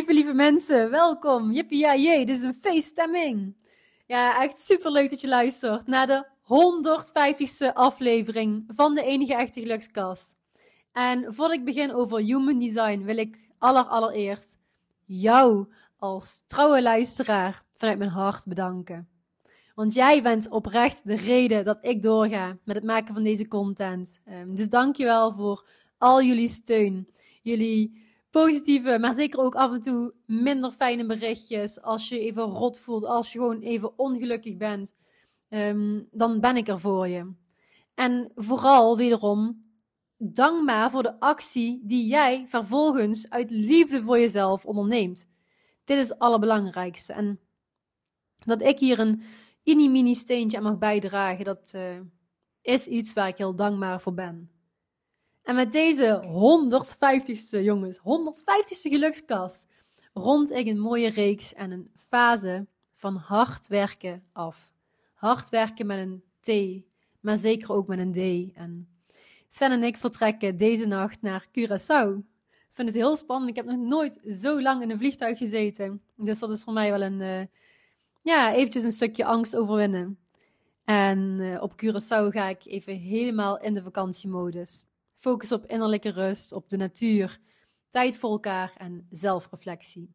Lieve, lieve mensen, welkom. Jippie, ja, jee, dit is een feeststemming. Ja, echt super leuk dat je luistert naar de 150ste aflevering van de enige echte gelukskast. En voordat ik begin over human design, wil ik aller allereerst jou als trouwe luisteraar vanuit mijn hart bedanken. Want jij bent oprecht de reden dat ik doorga met het maken van deze content. Um, dus dankjewel voor al jullie steun, jullie positieve, maar zeker ook af en toe minder fijne berichtjes. Als je even rot voelt, als je gewoon even ongelukkig bent, um, dan ben ik er voor je. En vooral wederom dankbaar voor de actie die jij vervolgens uit liefde voor jezelf onderneemt. Dit is het allerbelangrijkste. En dat ik hier een mini-mini steentje aan mag bijdragen, dat uh, is iets waar ik heel dankbaar voor ben. En met deze 150ste, jongens, 150ste gelukskast, rond ik een mooie reeks en een fase van hard werken af. Hard werken met een T, maar zeker ook met een D. En Sven en ik vertrekken deze nacht naar Curaçao. Ik vind het heel spannend. Ik heb nog nooit zo lang in een vliegtuig gezeten. Dus dat is voor mij wel een, uh, ja, eventjes een stukje angst overwinnen. En uh, op Curaçao ga ik even helemaal in de vakantiemodus. Focus op innerlijke rust, op de natuur, tijd voor elkaar en zelfreflectie.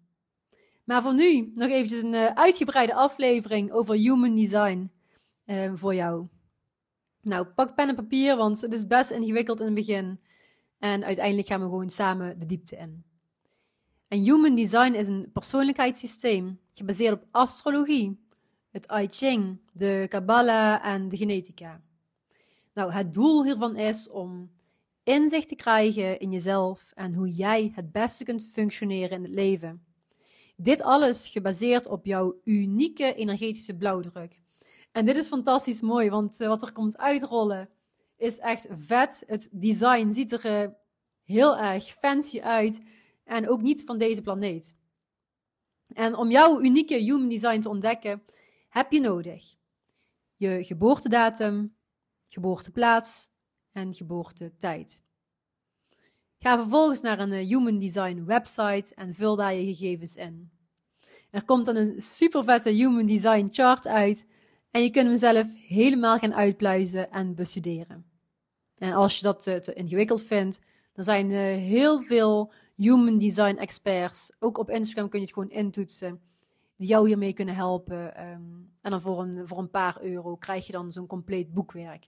Maar voor nu nog eventjes een uh, uitgebreide aflevering over human design uh, voor jou. Nou, pak pen en papier, want het is best ingewikkeld in het begin. En uiteindelijk gaan we gewoon samen de diepte in. En human design is een persoonlijkheidssysteem gebaseerd op astrologie, het I Ching, de Kabbalah en de genetica. Nou, het doel hiervan is om inzicht te krijgen in jezelf en hoe jij het beste kunt functioneren in het leven. Dit alles gebaseerd op jouw unieke energetische blauwdruk. En dit is fantastisch mooi, want eh, wat er komt uitrollen is echt vet. Het design ziet er uh, heel erg fancy uit en ook niet van deze planeet. En om jouw unieke human design te ontdekken, heb je nodig je geboortedatum, geboorteplaats en geboortetijd. Ga vervolgens naar een eh, Human Design website en vul daar je gegevens in. Er komt dan een super vette Human Design chart uit en je kunt hem zelf helemaal gaan uitpluizen en bestuderen. En als je dat eh, te, ingewikkeld vindt, dan zijn er heel veel Human Design experts. Ook op Instagram kun je het gewoon intoetsen. Die jou hiermee kunnen helpen. Ehm, en dan voor een, voor een paar euro krijg je dan zo'n compleet boekwerk.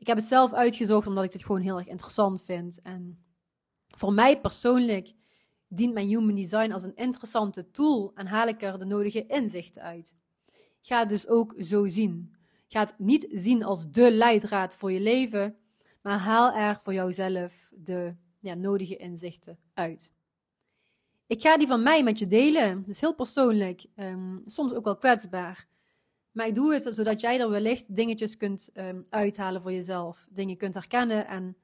Ik heb het zelf uitgezocht omdat ik dit gewoon heel erg interessant vind. En voor mij persoonlijk dient mijn Human Design als een interessante tool en haal ik er de nodige inzichten uit. Ga het dus ook zo zien. Ga het niet zien als de leidraad voor je leven, maar haal er voor jouzelf de ja, nodige inzichten uit. Ik ga die van mij met je delen. Het is heel persoonlijk, um, soms ook wel kwetsbaar. Maar ik doe het zodat jij er wellicht dingetjes kunt um, uithalen voor jezelf. Dingen kunt herkennen en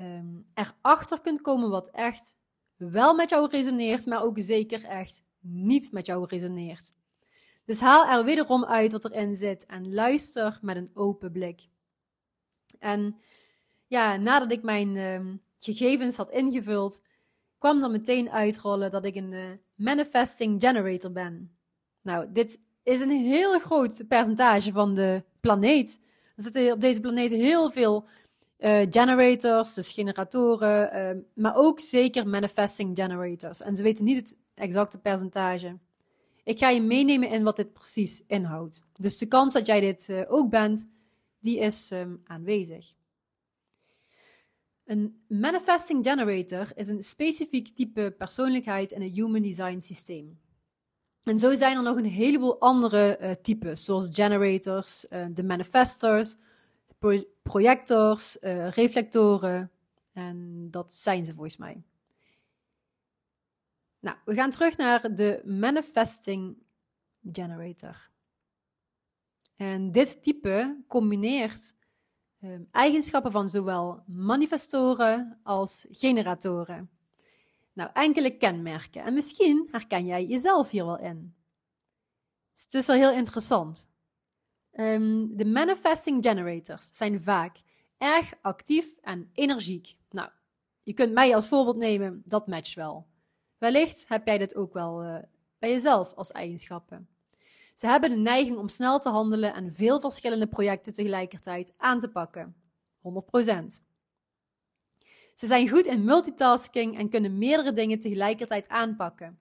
um, erachter kunt komen wat echt wel met jou resoneert, maar ook zeker echt niet met jou resoneert. Dus haal er wederom uit wat erin zit en luister met een open blik. En ja, nadat ik mijn um, gegevens had ingevuld, kwam er meteen uitrollen dat ik een uh, manifesting generator ben. Nou, dit is een heel groot percentage van de planeet. Er zitten op deze planeet heel veel uh, generators, dus generatoren, uh, maar ook zeker manifesting generators. En ze weten niet het exacte percentage. Ik ga je meenemen in wat dit precies inhoudt. Dus de kans dat jij dit uh, ook bent, die is um, aanwezig. Een manifesting generator is een specifiek type persoonlijkheid in het Human Design systeem. En zo zijn er nog een heleboel andere uh, types, zoals generators, uh, de manifestors, pro projectors, uh, reflectoren. En dat zijn ze volgens mij. Nou, we gaan terug naar de manifesting generator. En dit type combineert eigenschappen van zowel manifestoren als generatoren. Nou, enkele kenmerken. En misschien herken jij jezelf hier wel in. Het is dus wel heel interessant. Um, de manifesting generators zijn vaak erg actief en energiek. Nou, je kunt mij als voorbeeld nemen, dat matcht wel. Wellicht heb jij dit ook wel uh, bij jezelf als eigenschappen. Ze hebben de neiging om snel te handelen en veel verschillende projecten tegelijkertijd aan te pakken. 100%. Ze zijn goed in multitasking en kunnen meerdere dingen tegelijkertijd aanpakken.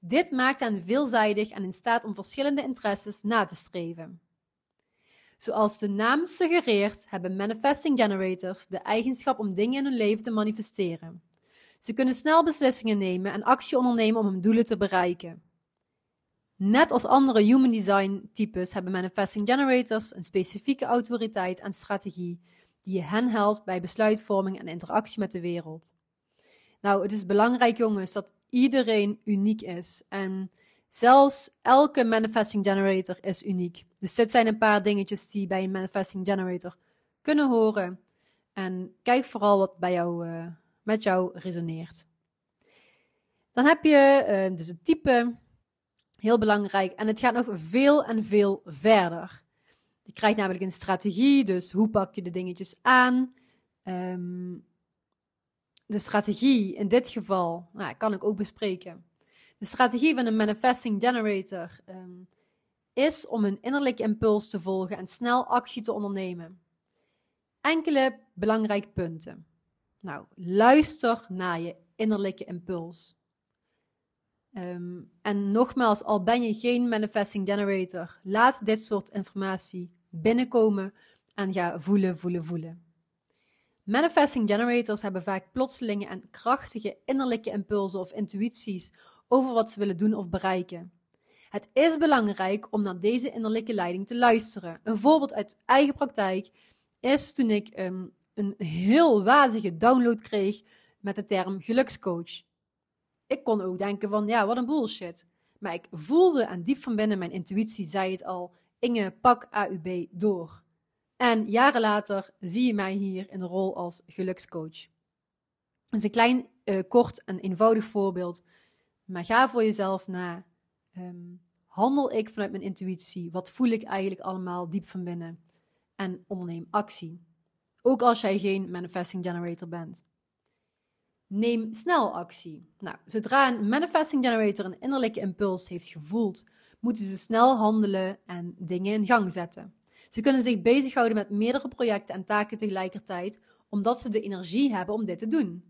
Dit maakt hen veelzijdig en in staat om verschillende interesses na te streven. Zoals de naam suggereert, hebben manifesting generators de eigenschap om dingen in hun leven te manifesteren. Ze kunnen snel beslissingen nemen en actie ondernemen om hun doelen te bereiken. Net als andere human design types hebben manifesting generators een specifieke autoriteit en strategie die hen helpt bij besluitvorming en interactie met de wereld. Nou, het is belangrijk, jongens, dat iedereen uniek is. En zelfs elke manifesting generator is uniek. Dus dit zijn een paar dingetjes die bij een manifesting generator kunnen horen. En kijk vooral wat bij jou, uh, met jou resoneert. Dan heb je uh, dus het type, heel belangrijk. En het gaat nog veel en veel verder. Je krijgt namelijk een strategie, dus hoe pak je de dingetjes aan? Um, de strategie in dit geval, nou, kan ik ook bespreken. De strategie van een manifesting generator um, is om een innerlijke impuls te volgen en snel actie te ondernemen. Enkele belangrijke punten. Nou, luister naar je innerlijke impuls. Um, en nogmaals, al ben je geen manifesting generator, laat dit soort informatie binnenkomen en ga voelen, voelen, voelen. Manifesting generators hebben vaak plotselinge en krachtige innerlijke impulsen of intuïties over wat ze willen doen of bereiken. Het is belangrijk om naar deze innerlijke leiding te luisteren. Een voorbeeld uit eigen praktijk is toen ik um, een heel wazige download kreeg met de term gelukscoach. Ik kon ook denken van, ja, wat een bullshit. Maar ik voelde en diep van binnen, mijn intuïtie zei het al, Inge, pak AUB door. En jaren later zie je mij hier in de rol als gelukscoach. Dat is een klein, uh, kort en eenvoudig voorbeeld. Maar ga voor jezelf na. Um, handel ik vanuit mijn intuïtie? Wat voel ik eigenlijk allemaal diep van binnen? En onderneem actie. Ook als jij geen manifesting generator bent. Neem snel actie. Nou, zodra een manifesting generator een innerlijke impuls heeft gevoeld, moeten ze snel handelen en dingen in gang zetten. Ze kunnen zich bezighouden met meerdere projecten en taken tegelijkertijd, omdat ze de energie hebben om dit te doen.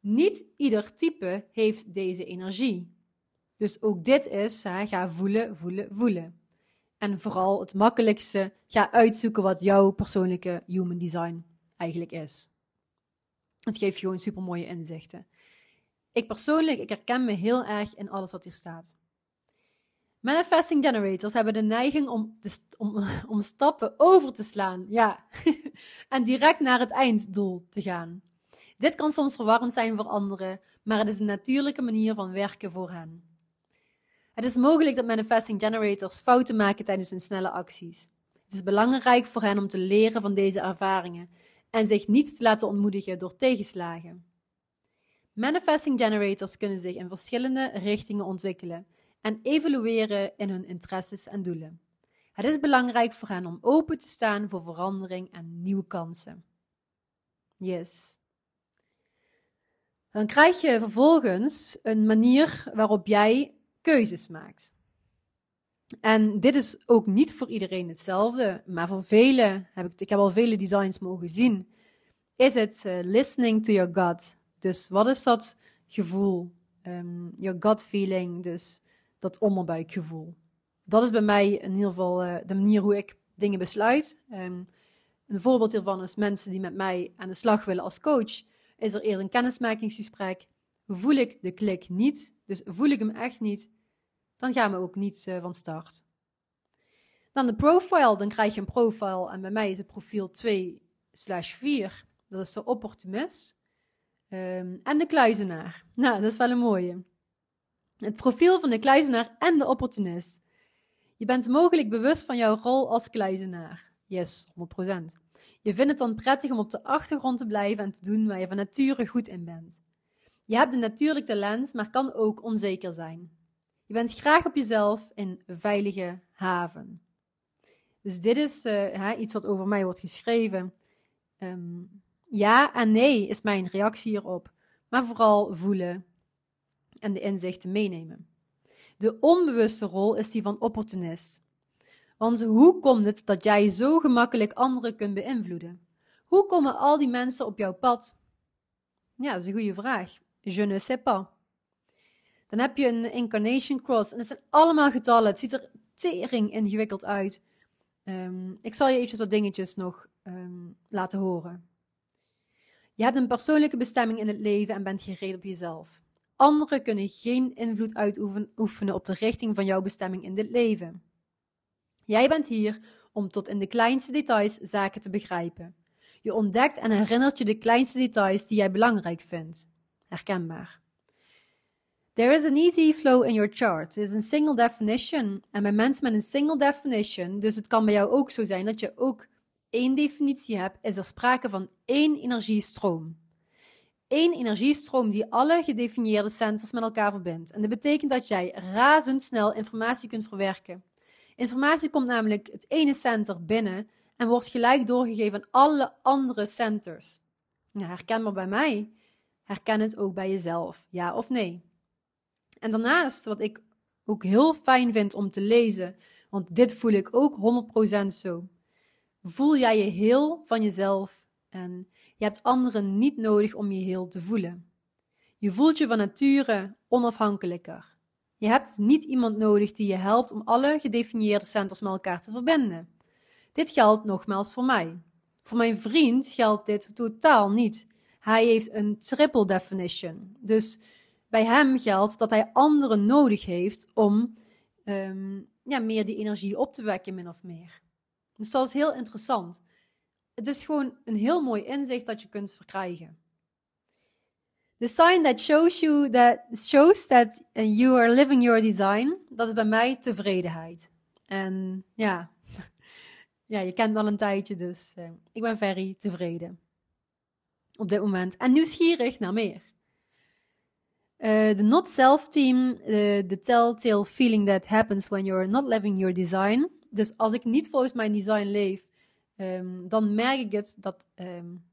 Niet ieder type heeft deze energie. Dus ook dit is, ga voelen, voelen, voelen. En vooral het makkelijkste, ga uitzoeken wat jouw persoonlijke human design eigenlijk is. Het geeft je gewoon super mooie inzichten. Ik persoonlijk, ik herken me heel erg in alles wat hier staat. Manifesting generators hebben de neiging om, om, om stappen over te slaan, ja, en direct naar het einddoel te gaan. Dit kan soms verwarrend zijn voor anderen, maar het is een natuurlijke manier van werken voor hen. Het is mogelijk dat manifesting generators fouten maken tijdens hun snelle acties. Het is belangrijk voor hen om te leren van deze ervaringen en zich niet te laten ontmoedigen door tegenslagen. Manifesting generators kunnen zich in verschillende richtingen ontwikkelen en evolueren in hun interesses en doelen. Het is belangrijk voor hen om open te staan voor verandering en nieuwe kansen. Yes. Dan krijg je vervolgens een manier waarop jij keuzes maakt. En dit is ook niet voor iedereen hetzelfde, maar voor velen, heb ik, ik heb al vele designs mogen zien, is het uh, listening to your gut. Dus wat is dat gevoel? Um, your gut feeling, dus dat onderbuikgevoel. Dat is bij mij in ieder geval uh, de manier hoe ik dingen besluit. Um, een voorbeeld hiervan is mensen die met mij aan de slag willen als coach. Is er eerst een kennismakingsgesprek. Voel ik de klik niet, dus voel ik hem echt niet, dan gaan we ook niet uh, van start. Dan de profile, dan krijg je een profile en bij mij is het profiel 2 slash 4. Dat is de opportunist. Um, en de kluizenaar. Nou, dat is wel een mooie. Het profiel van de kluizenaar en de opportunist. Je bent mogelijk bewust van jouw rol als kluizenaar. Yes, 100%. Je vindt het dan prettig om op de achtergrond te blijven en te doen waar je van nature goed in bent. Je hebt een natuurlijk talent, maar kan ook onzeker zijn. Je bent graag op jezelf in veilige haven. Dus dit is uh, iets wat over mij wordt geschreven. Um, ja en nee is mijn reactie hierop. Maar vooral voelen. En de inzichten meenemen. De onbewuste rol is die van opportunist. Want hoe komt het dat jij zo gemakkelijk anderen kunt beïnvloeden? Hoe komen al die mensen op jouw pad? Ja, dat is een goede vraag. Je ne sais pas. Dan heb je een incarnation cross en het zijn allemaal getallen. Het ziet er tering ingewikkeld uit. Ehm, ik zal je eventjes wat dingetjes nog ehm, laten horen. Je hebt een persoonlijke bestemming in het leven en bent gereed op jezelf. Anderen kunnen geen invloed uitoefenen op de richting van jouw bestemming in dit leven. Jij bent hier om tot in de kleinste details zaken te begrijpen. Je ontdekt en herinnert je de kleinste details die jij belangrijk vindt. Herkenbaar. There is an easy flow in your chart. Het is een single definition. En bij mensen met een single definition, dus het kan bij jou ook zo zijn dat je ook één definitie hebt, is er sprake van één energiestroom. Eén energiestroom die alle gedefinieerde centers met elkaar verbindt. En dat betekent dat jij razendsnel informatie kunt verwerken. Informatie komt namelijk het ene center binnen en wordt gelijk doorgegeven aan alle andere centers. Nou, herkenbaar bij mij. Herken het ook bij jezelf, ja of nee? En daarnaast, wat ik ook heel fijn vind om te lezen, want dit voel ik ook 100% zo. Voel jij je heel van jezelf en je hebt anderen niet nodig om je heel te voelen. Je voelt je van nature onafhankelijker. Je hebt niet iemand nodig die je helpt om alle gedefinieerde centers met elkaar te verbinden. Dit geldt nogmaals voor mij. Voor mijn vriend geldt dit totaal niet. Hij heeft een triple definition. Dus bij hem geldt dat hij anderen nodig heeft om um, ja, meer die energie op te wekken, min of meer. Dus dat is heel interessant. Het is gewoon een heel mooi inzicht dat je kunt verkrijgen. The sign that shows you that shows that you are living your design, dat is bij mij tevredenheid. En ja, ja je kent wel een tijdje, dus uh, ik ben very tevreden op dit moment en nieuwsgierig naar meer. Uh, de not self team, uh, the telltale feeling that happens when you're not living your design. Dus als ik niet volgens mijn design leef, um, dan merk ik het dat um,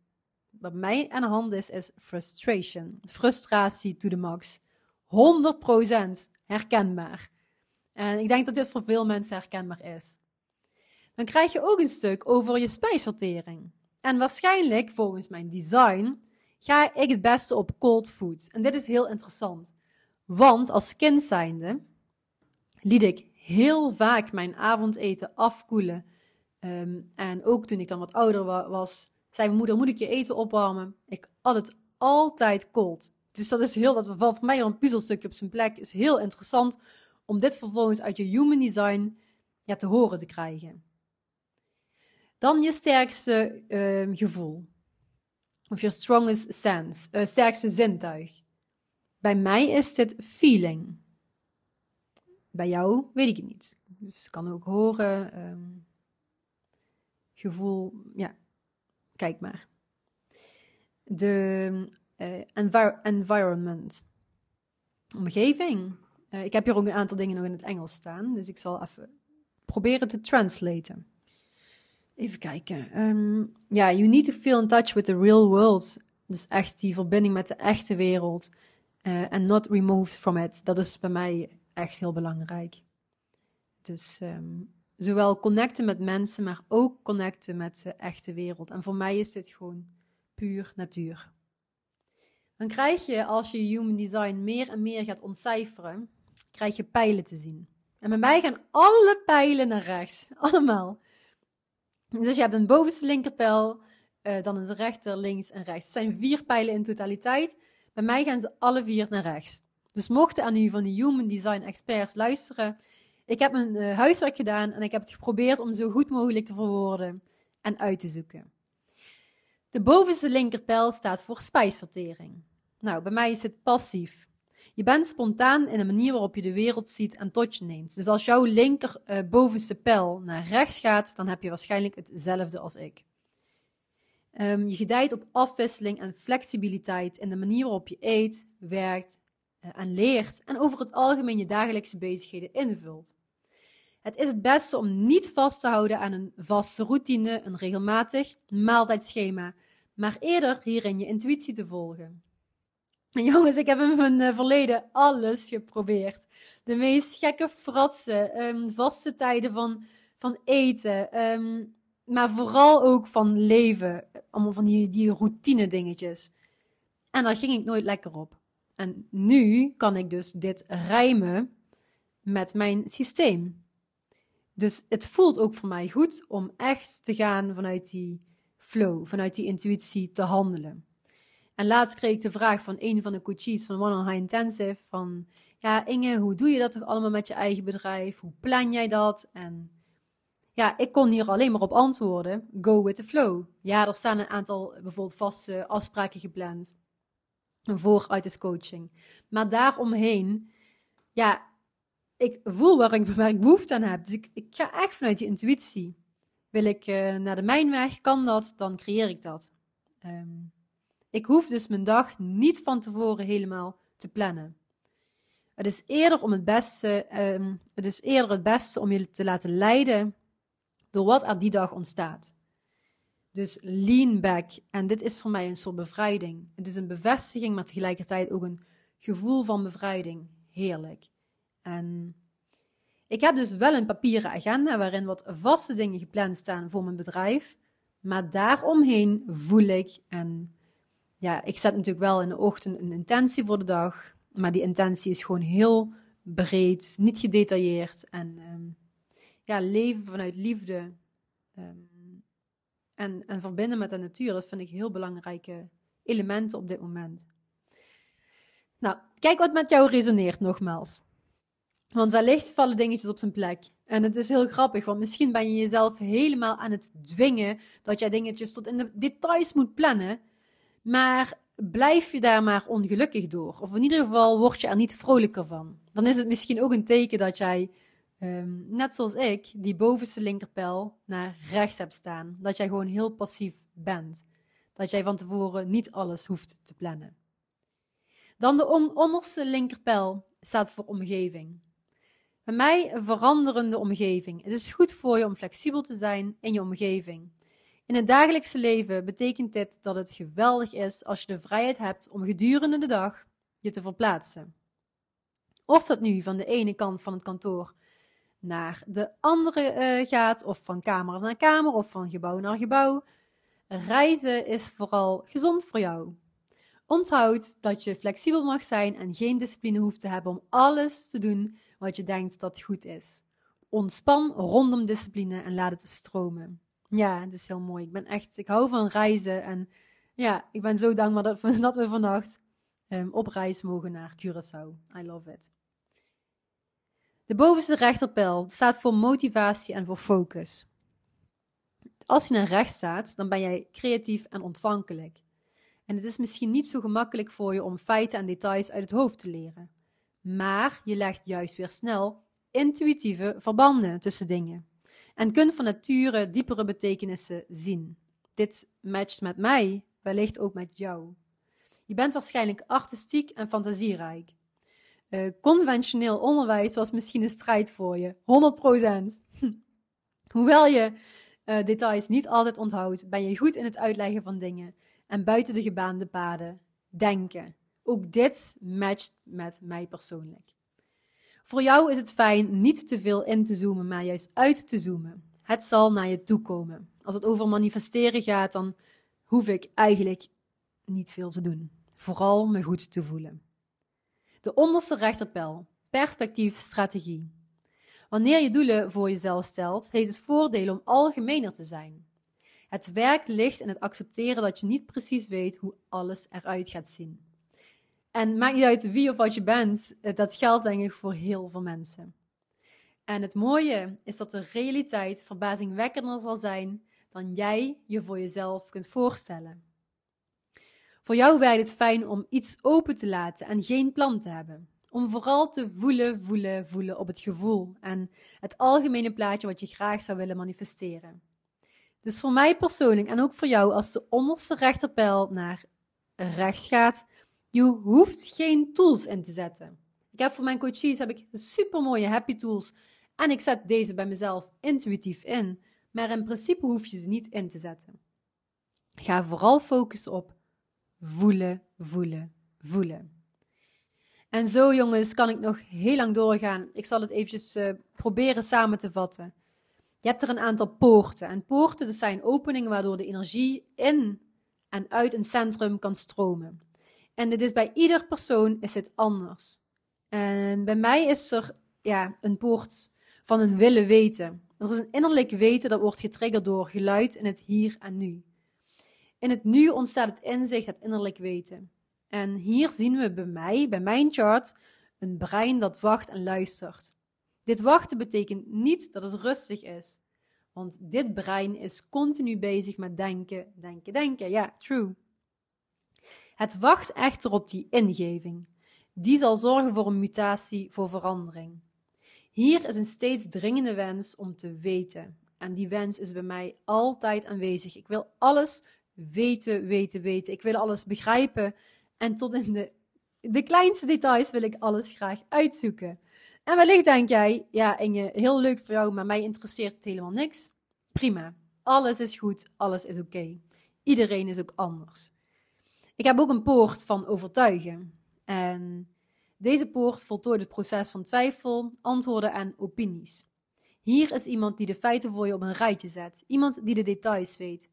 wat mij aan de hand is, is frustration. Frustratie to the max. 100% herkenbaar. En ik denk dat dit voor veel mensen herkenbaar is. Dan krijg je ook een stuk over je spijsvertering. En waarschijnlijk, volgens mijn design, ga ik het beste op cold food. En dit is heel interessant. Want als kind zijnde liet ik heel vaak mijn avondeten afkoelen. Um, en ook toen ik dan wat ouder was, zei mijn moeder, moet ik je eten opwarmen? Ik had het altijd cold. Dus dat is heel, dat valt voor mij een puzzelstukje op zijn plek. Is heel interessant om dit vervolgens uit je human design ja, te horen te krijgen. Dan je sterkste uh, gevoel. Of your strongest sense, uh, sterkste zintuig. Bij mij is dit feeling. Bij jou weet ik het niet. Dus kan ook horen, um, gevoel, ja, kijk maar. De envir environment, omgeving. Uh, ik heb hier ook een aantal dingen nog in het Engels staan, dus ik zal even proberen te translaten. Even kijken. Um, ja, you need to feel in touch with the real world. Dus echt die verbinding met de echte wereld. Uh, and not removed from it. Dat is bij mij echt heel belangrijk. Dus um, zowel connecten met mensen, maar ook connecten met de echte wereld. En voor mij is dit gewoon puur natuur. Dan krijg je, als je human design meer en meer gaat ontcijferen, krijg je pijlen te zien. En bij mij gaan alle pijlen naar rechts. Allemaal. Dus je hebt een bovenste linkerpijl, uh, dan een rechter, links en rechts. Het zijn vier pijlen in totaliteit. Bij mij gaan ze alle vier naar rechts. Dus mochten aan u van de Human Design experts luisteren, ik heb mijn uh, huiswerk gedaan en ik heb het geprobeerd om zo goed mogelijk te verwoorden en uit te zoeken. De bovenste linkerpijl staat voor spijsvertering. Nou, bij mij is het passief. Je bent spontaan in de manier waarop je de wereld ziet en tot je neemt. Dus als jouw linker uh, bovenste pijl naar rechts gaat, dan heb je waarschijnlijk hetzelfde als ik. Um, je gedijt op afwisseling en flexibiliteit in de manier waarop je eet, werkt uh, en leert en over het algemeen je dagelijkse bezigheden invult. Het is het beste om niet vast te houden aan een vaste routine, een regelmatig maaltijdschema, maar eerder hierin je intuïtie te volgen. En jongens, ik heb in mijn eh, verleden alles geprobeerd. De meest gekke fratsen, um, vaste tijden van, van eten, um, maar vooral ook van leven. Allemaal van die, die routine dingetjes. En daar ging ik nooit lekker op. En nu kan ik dus dit rijmen met mijn systeem. Dus het voelt ook voor mij goed om echt te gaan vanuit die flow, vanuit die intuïtie te handelen. En laatst kreeg ik de vraag van een van de coaches van One on High Intensive van, ja Inge, hoe doe je dat toch allemaal met je eigen bedrijf? Hoe plan jij dat? En ja, ik kon hier alleen maar op antwoorden, go with the flow. Ja, er staan een aantal bijvoorbeeld vaste afspraken gepland voor coaching. Maar daaromheen, ja, ik voel waar ik, waar ik behoefte aan heb. Dus ik, ik ga echt vanuit die intuïtie. Wil ik uh, naar de mijnweg, kan dat, dan creëer ik dat. Um, ik hoef dus mijn dag niet van tevoren helemaal te plannen. Het is eerder om het beste, um, het is eerder het beste om je te laten leiden door wat er die dag ontstaat. Dus lean back. En dit is voor mij een soort bevrijding. Het is een bevestiging, maar tegelijkertijd ook een gevoel van bevrijding. Heerlijk. En ik heb dus wel een papieren agenda waarin wat vaste dingen gepland staan voor mijn bedrijf. Maar daaromheen voel ik en ja, ik zet natuurlijk wel in de ochtend een intentie voor de dag. Maar die intentie is gewoon heel breed, niet gedetailleerd. En um, ja, leven vanuit liefde. Um, en, en verbinden met de natuur, dat vind ik heel belangrijke elementen op dit moment. Nou, kijk wat met jou resoneert nogmaals. Want wellicht vallen dingetjes op zijn plek. En het is heel grappig, want misschien ben je jezelf helemaal aan het dwingen dat jij dingetjes tot in de details moet plannen. Maar blijf je daar maar ongelukkig door. Of in ieder geval word je er niet vrolijker van. Dan is het misschien ook een teken dat jij, um, net zoals ik, die bovenste linkerpijl naar rechts hebt staan. Dat jij gewoon heel passief bent. Dat jij van tevoren niet alles hoeft te plannen. Dan de onderste linkerpijl staat voor omgeving. Bij mij een veranderende omgeving. Het is goed voor je om flexibel te zijn in je omgeving. In het dagelijkse leven betekent dit dat het geweldig is als je de vrijheid hebt om gedurende de dag je te verplaatsen. Of dat nu van de ene kant van het kantoor naar de andere uh, gaat, of van kamer naar kamer, of van gebouw naar gebouw. Reizen is vooral gezond voor jou. Onthoud dat je flexibel mag zijn en geen discipline hoeft te hebben om alles te doen wat je denkt dat goed is. Ontspan rondom discipline en laat het stromen. Ja, het is heel mooi. Ik ben echt, ik hou van reizen en ja, ik ben zo dankbaar dat, we vannacht um, op reis mogen naar Curaçao. I love it. De bovenste rechterpijl staat voor motivatie en voor focus. Als je naar rechts staat, dan ben jij creatief en ontvankelijk. En het is misschien niet zo gemakkelijk voor je om feiten en details uit het hoofd te leren. Maar je legt juist weer snel intuïtieve verbanden tussen dingen en kunt van nature diepere betekenissen zien. Dit matcht met mij, wellicht ook met jou. Je bent waarschijnlijk artistiek en fantasierijk. Uh, conventioneel onderwijs was misschien een strijd voor je, 100%. Hoewel je uh, details niet altijd onthoudt, ben je goed in het uitleggen van dingen en buiten de gebaande paden denken. Ook dit matcht met mij persoonlijk. Voor jou is het fijn niet te veel in te zoomen, maar juist uit te zoomen. Het zal naar je toe komen. Als het over manifesteren gaat, dan hoef ik eigenlijk niet veel te doen. Vooral me goed te voelen. De onderste rechterpijl, perspectief, strategie. Wanneer je doelen voor jezelf stelt, heeft het voordeel om algemener te zijn. Het werk ligt in het accepteren dat je niet precies weet hoe alles eruit gaat zien. En maakt niet uit wie of wat je bent, eh, dat geldt denk ik voor heel veel mensen. En het mooie is dat de realiteit verbazingwekkender zal zijn dan jij je voor jezelf kunt voorstellen. Voor jou werkt het fijn om iets open te laten en geen plan te hebben. Om vooral te voelen, voelen, voelen op het gevoel en het algemene plaatje wat je graag zou willen manifesteren. Dus voor mij persoonlijk en ook voor jou als de onderste rechterpijl naar rechts gaat, je hoeft geen tools in te zetten. Ik heb voor mijn coaches heb ik super mooie happy tools en ik zet deze bij mezelf intuïtief in, maar in principe hoef je ze niet in te zetten. Ga vooral focussen op voelen, voelen, voelen. En zo, jongens, kan ik nog heel lang doorgaan. Ik zal het eventjes uh, proberen samen te vatten. Je hebt er een aantal poorten. En poorten dat zijn openingen waardoor de energie in en uit een centrum kan stromen. En dit is bij ieder persoon is dit anders. En bij mij is er ja, een poort van een willen weten. Er is een innerlijk weten dat wordt getriggerd door geluid in het hier en nu. In het nu ontstaat het inzicht, het innerlijk weten. En hier zien we bij mij, bij mijn chart, een brein dat wacht en luistert. Dit wachten betekent niet dat het rustig is, want dit brein is continu bezig met denken, denken, denken. Ja, true. Het wacht echter op die ingeving. Die zal zorgen voor een mutatie, voor verandering. Hier is een steeds dringende wens om te weten. En die wens is bij mij altijd aanwezig. Ik wil alles weten, weten, weten. Ik wil alles begrijpen. En tot in de, de kleinste details wil ik alles graag uitzoeken. En wellicht denk jij, ja Inge, heel leuk voor jou, maar mij interesseert het helemaal niks. Prima. Alles is goed, alles is oké. Iedereen is ook anders. Ik heb ook een poort van overtuigen. En deze poort voltooit het proces van twijfel, antwoorden en opinies. Hier is iemand die de feiten voor je op een rijtje zet. Iemand die de details weet.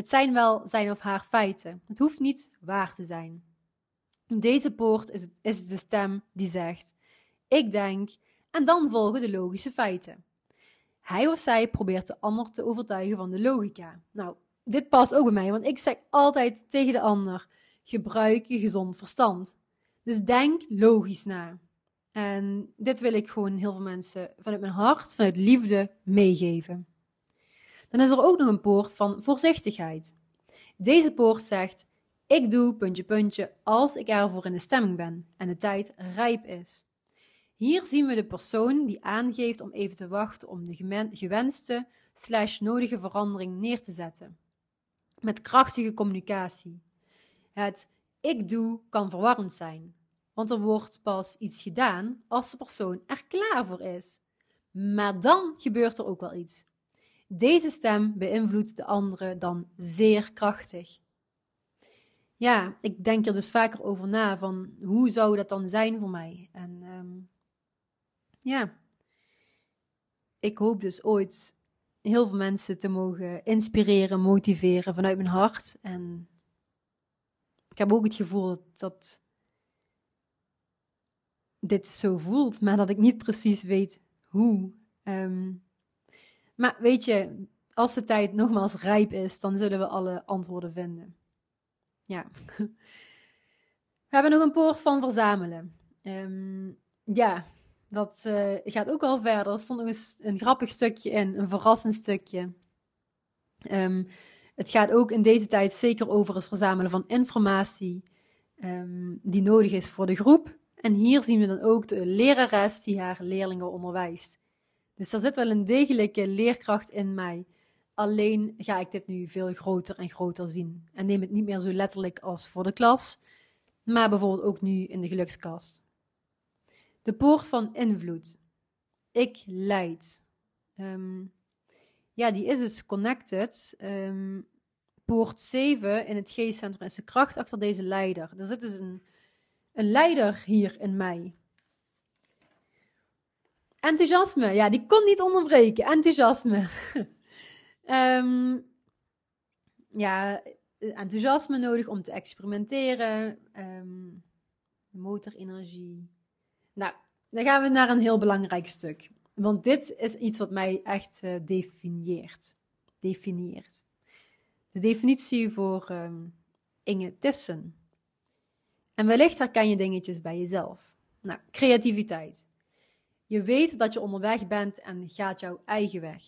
Het zijn wel zijn of haar feiten. Het hoeft niet waar te zijn. Deze poort is, is de stem die zegt: Ik denk, en dan volgen de logische feiten. Hij of zij probeert de ander te overtuigen van de logica. Nou, dit past ook bij mij, want ik zeg altijd tegen de ander: gebruik je gezond verstand. Dus denk logisch na. En dit wil ik gewoon heel veel mensen vanuit mijn hart, vanuit liefde meegeven. Dan is er ook nog een poort van voorzichtigheid. Deze poort zegt: Ik doe puntje puntje als ik ervoor in de stemming ben en de tijd rijp is. Hier zien we de persoon die aangeeft om even te wachten om de gewenste slash nodige verandering neer te zetten. Met krachtige communicatie. Het ik doe kan verwarrend zijn, want er wordt pas iets gedaan als de persoon er klaar voor is. Maar dan gebeurt er ook wel iets. Deze stem beïnvloedt de andere dan zeer krachtig. Ja, ik denk er dus vaker over na van hoe zou dat dan zijn voor mij? En um, ja, ik hoop dus ooit heel veel mensen te mogen inspireren, motiveren vanuit mijn hart. En ik heb ook het gevoel dat dit zo voelt, maar dat ik niet precies weet hoe. Um, maar weet je, als de tijd nogmaals rijp is, dan zullen we alle antwoorden vinden. Ja. We hebben nog een poort van verzamelen. Um, ja, dat uh, gaat ook al verder. Er stond nog eens een grappig stukje in, een verrassend stukje. Um, het gaat ook in deze tijd zeker over het verzamelen van informatie um, die nodig is voor de groep. En hier zien we dan ook de lerares die haar leerlingen onderwijst. Dus er zit wel een degelijke leerkracht in mij. Alleen ga ik dit nu veel groter en groter zien. En neem het niet meer zo letterlijk als voor de klas, maar bijvoorbeeld ook nu in de gelukskast. De poort van invloed. Ik leid. Um, ja, die is dus connected. Um, poort 7 in het geestcentrum is de kracht achter deze leider. Er zit dus een, een leider hier in mij. Enthousiasme, ja, die kon niet onderbreken. Enthousiasme. um, ja, enthousiasme nodig om te experimenteren. Um, motorenergie. Nou, dan gaan we naar een heel belangrijk stuk. Want dit is iets wat mij echt uh, definieert. Definieert. De definitie voor um, Inge Tissen. En wellicht herken je dingetjes bij jezelf. Nou, creativiteit. Je weet dat je onderweg bent en gaat jouw eigen weg.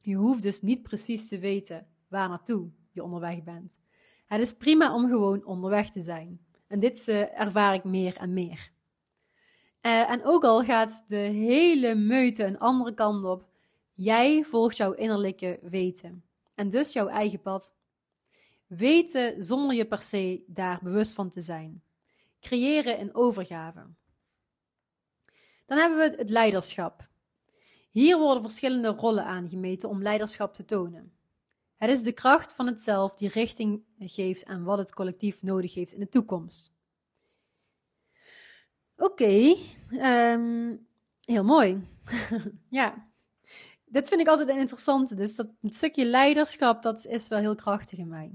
Je hoeft dus niet precies te weten waar naartoe je onderweg bent. Het is prima om gewoon onderweg te zijn. En dit uh, ervaar ik meer en meer. Uh, en ook al gaat de hele meute een andere kant op, jij volgt jouw innerlijke weten. En dus jouw eigen pad. Weten zonder je per se daar bewust van te zijn. Creëren in overgave. Dan hebben we het leiderschap. Hier worden verschillende rollen aangemeten om leiderschap te tonen. Het is de kracht van het zelf die richting geeft aan wat het collectief nodig heeft in de toekomst. Oké, ehm, heel mooi. ja, dit vind ik altijd een interessante. Dus dat stukje leiderschap, dat is wel heel krachtig in mij.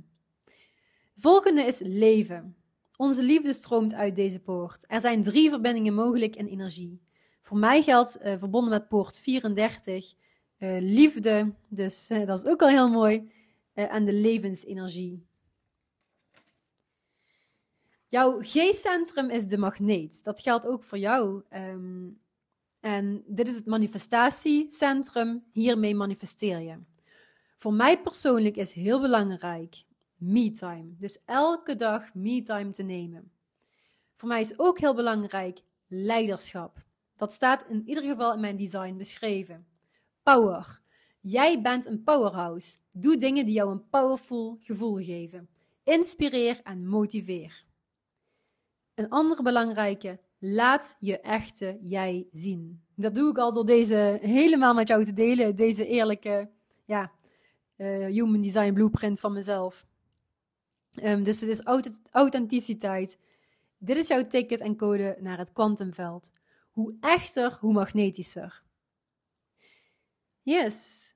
Het volgende is leven. Onze liefde stroomt uit deze poort. Er zijn drie verbindingen mogelijk in energie. Voor mij geldt uh, verbonden met poort 34 uh, eh, liefde, dus uh, dat is ook al heel mooi, en de levensenergie. Jouw G-centrum is de magneet. Dat geldt ook voor jou. Um, en dit is het manifestatiecentrum. Hiermee manifesteer je. Voor mij persoonlijk is heel belangrijk me-time. Dus elke dag me-time te nemen. Voor mij is ook heel belangrijk leiderschap. Dat staat in ieder geval in mijn design beschreven. Power. Jij bent een powerhouse. Doe dingen die jou een powerful gevoel geven. Inspireer en motiveer. Een andere belangrijke, laat je echte jij zien. Dat doe ik al door deze helemaal met jou te delen, deze eerlijke ja, uh, human design blueprint van mezelf. Um, dus het is authenticiteit. Dit is jouw ticket en code naar het kwantumveld. Hoe echter, hoe magnetischer. Yes.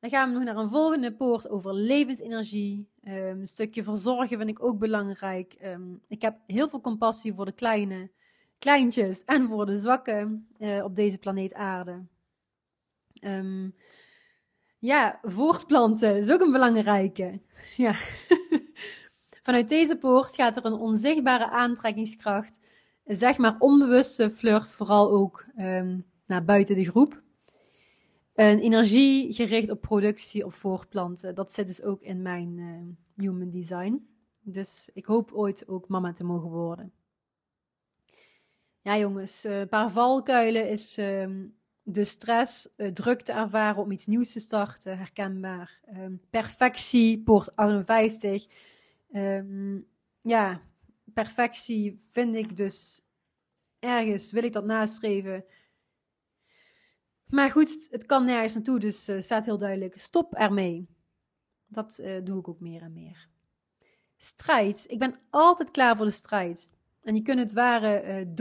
Dan gaan we nog naar een volgende poort over levensenergie. Um, een stukje verzorgen vind ik ook belangrijk. Um, ik heb heel veel compassie voor de kleine, kleintjes en voor de zwakken uh, op deze planeet aarde. Um, ja, voortplanten is ook een belangrijke. Ja. Vanuit deze poort gaat er een onzichtbare aantrekkingskracht, zeg maar onbewuste flirt, vooral ook naar buiten de groep. Een energie gericht op productie, op voorplanten. Dat zit dus ook in mijn uh, human design. Dus ik hoop ooit ook mama te mogen worden. Ja, jongens, eh, een paar valkuilen is uh, de stress, uh, druk te ervaren om iets nieuws te starten, herkenbaar. Ehm, perfectie, poort 58. Um, ja, perfectie vind ik dus ergens, wil ik dat nastreven maar goed, het kan nergens naartoe, dus uh, staat heel duidelijk: stop ermee. Dat uh, doe ik ook meer en meer. Strijd. Ik ben altijd klaar voor de strijd. En je kunt het ware uh,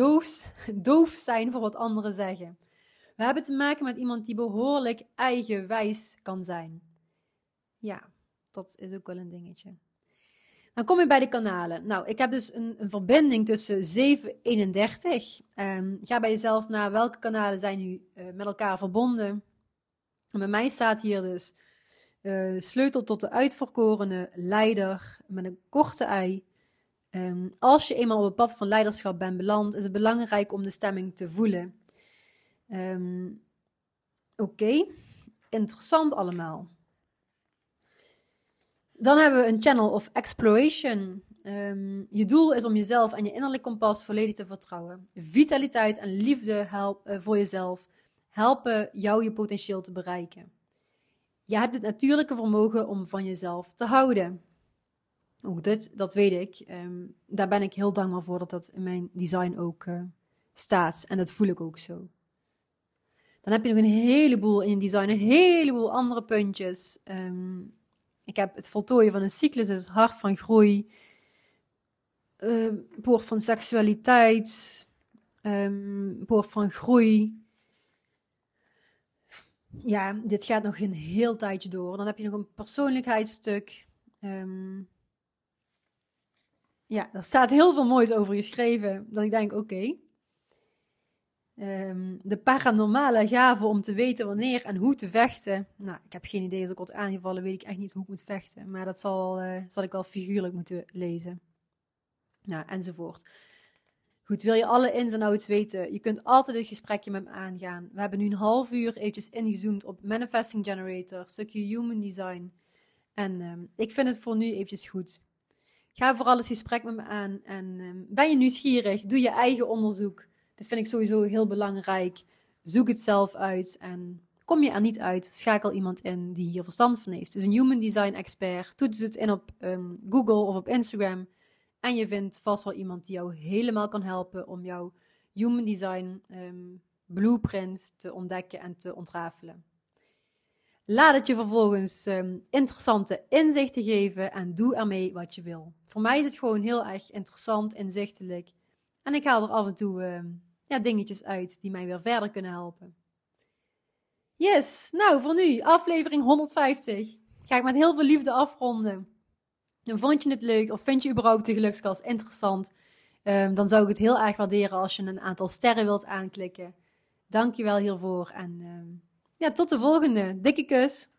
doof zijn voor wat anderen zeggen. We hebben te maken met iemand die behoorlijk eigenwijs kan zijn. Ja, dat is ook wel een dingetje. Dan kom je bij de kanalen. Nou, ik heb dus een, een verbinding tussen 731. Um, ga bij jezelf naar welke kanalen zijn nu uh, met elkaar verbonden. En bij mij staat hier dus uh, sleutel tot de uitverkorene leider met een korte ei. Um, als je eenmaal op het pad van leiderschap bent beland, is het belangrijk om de stemming te voelen. Um, Oké, interessant allemaal. Dan hebben we een channel of exploration. Um, je doel is om jezelf en je innerlijk kompas volledig te vertrouwen. Vitaliteit en liefde uh, voor jezelf helpen jou je potentieel te bereiken. Je hebt het natuurlijke vermogen om van jezelf te houden. Ook dit, dat weet ik. Um, daar ben ik heel dankbaar voor dat dat in mijn design ook uh, staat. En dat voel ik ook zo. Dan heb je nog een heleboel in design, een heleboel andere puntjes. Um, ik heb het voltooien van een cyclus, het hart van groei, uh, poort van seksualiteit, um, poort van groei. Ja, dit gaat nog een heel tijdje door. Dan heb je nog een persoonlijkheidsstuk. Um, ja, er staat heel veel moois over geschreven. Dat ik denk, oké. Um, de paranormale gave om te weten wanneer en hoe te vechten. Nou, ik heb geen idee. Als ik word aangevallen, weet ik echt niet hoe ik moet vechten. Maar dat zal, uh, zal ik wel figuurlijk moeten lezen. Nou, enzovoort. Goed, wil je alle ins en outs weten? Je kunt altijd een gesprekje met me aangaan. We hebben nu een half uur eventjes ingezoomd op Manifesting Generator, stukje Human Design. En um, ik vind het voor nu eventjes goed. Ga vooral het gesprek met me aan. En um, ben je nieuwsgierig? Doe je eigen onderzoek. Dit vind ik sowieso heel belangrijk. Zoek het zelf uit en kom je er niet uit, schakel iemand in die hier verstand van heeft. Dus een human design expert, toets het in op um, Google of op Instagram en je vindt vast wel iemand die jou helemaal kan helpen om jouw human design um, blueprint te ontdekken en te ontrafelen. Laat het je vervolgens um, interessante inzichten geven en doe ermee wat je wil. Voor mij is het gewoon heel erg interessant, inzichtelijk. En ik haal er af en toe ja, dingetjes uit die mij weer verder kunnen helpen. Yes, nou voor nu, aflevering 150. Ga ik met heel veel liefde afronden. En vond je het leuk of vind je überhaupt de gelukskast interessant? Um, dan zou ik het heel erg waarderen als je een aantal sterren wilt aanklikken. Dank je wel hiervoor en ja, tot de volgende. Dikke kus.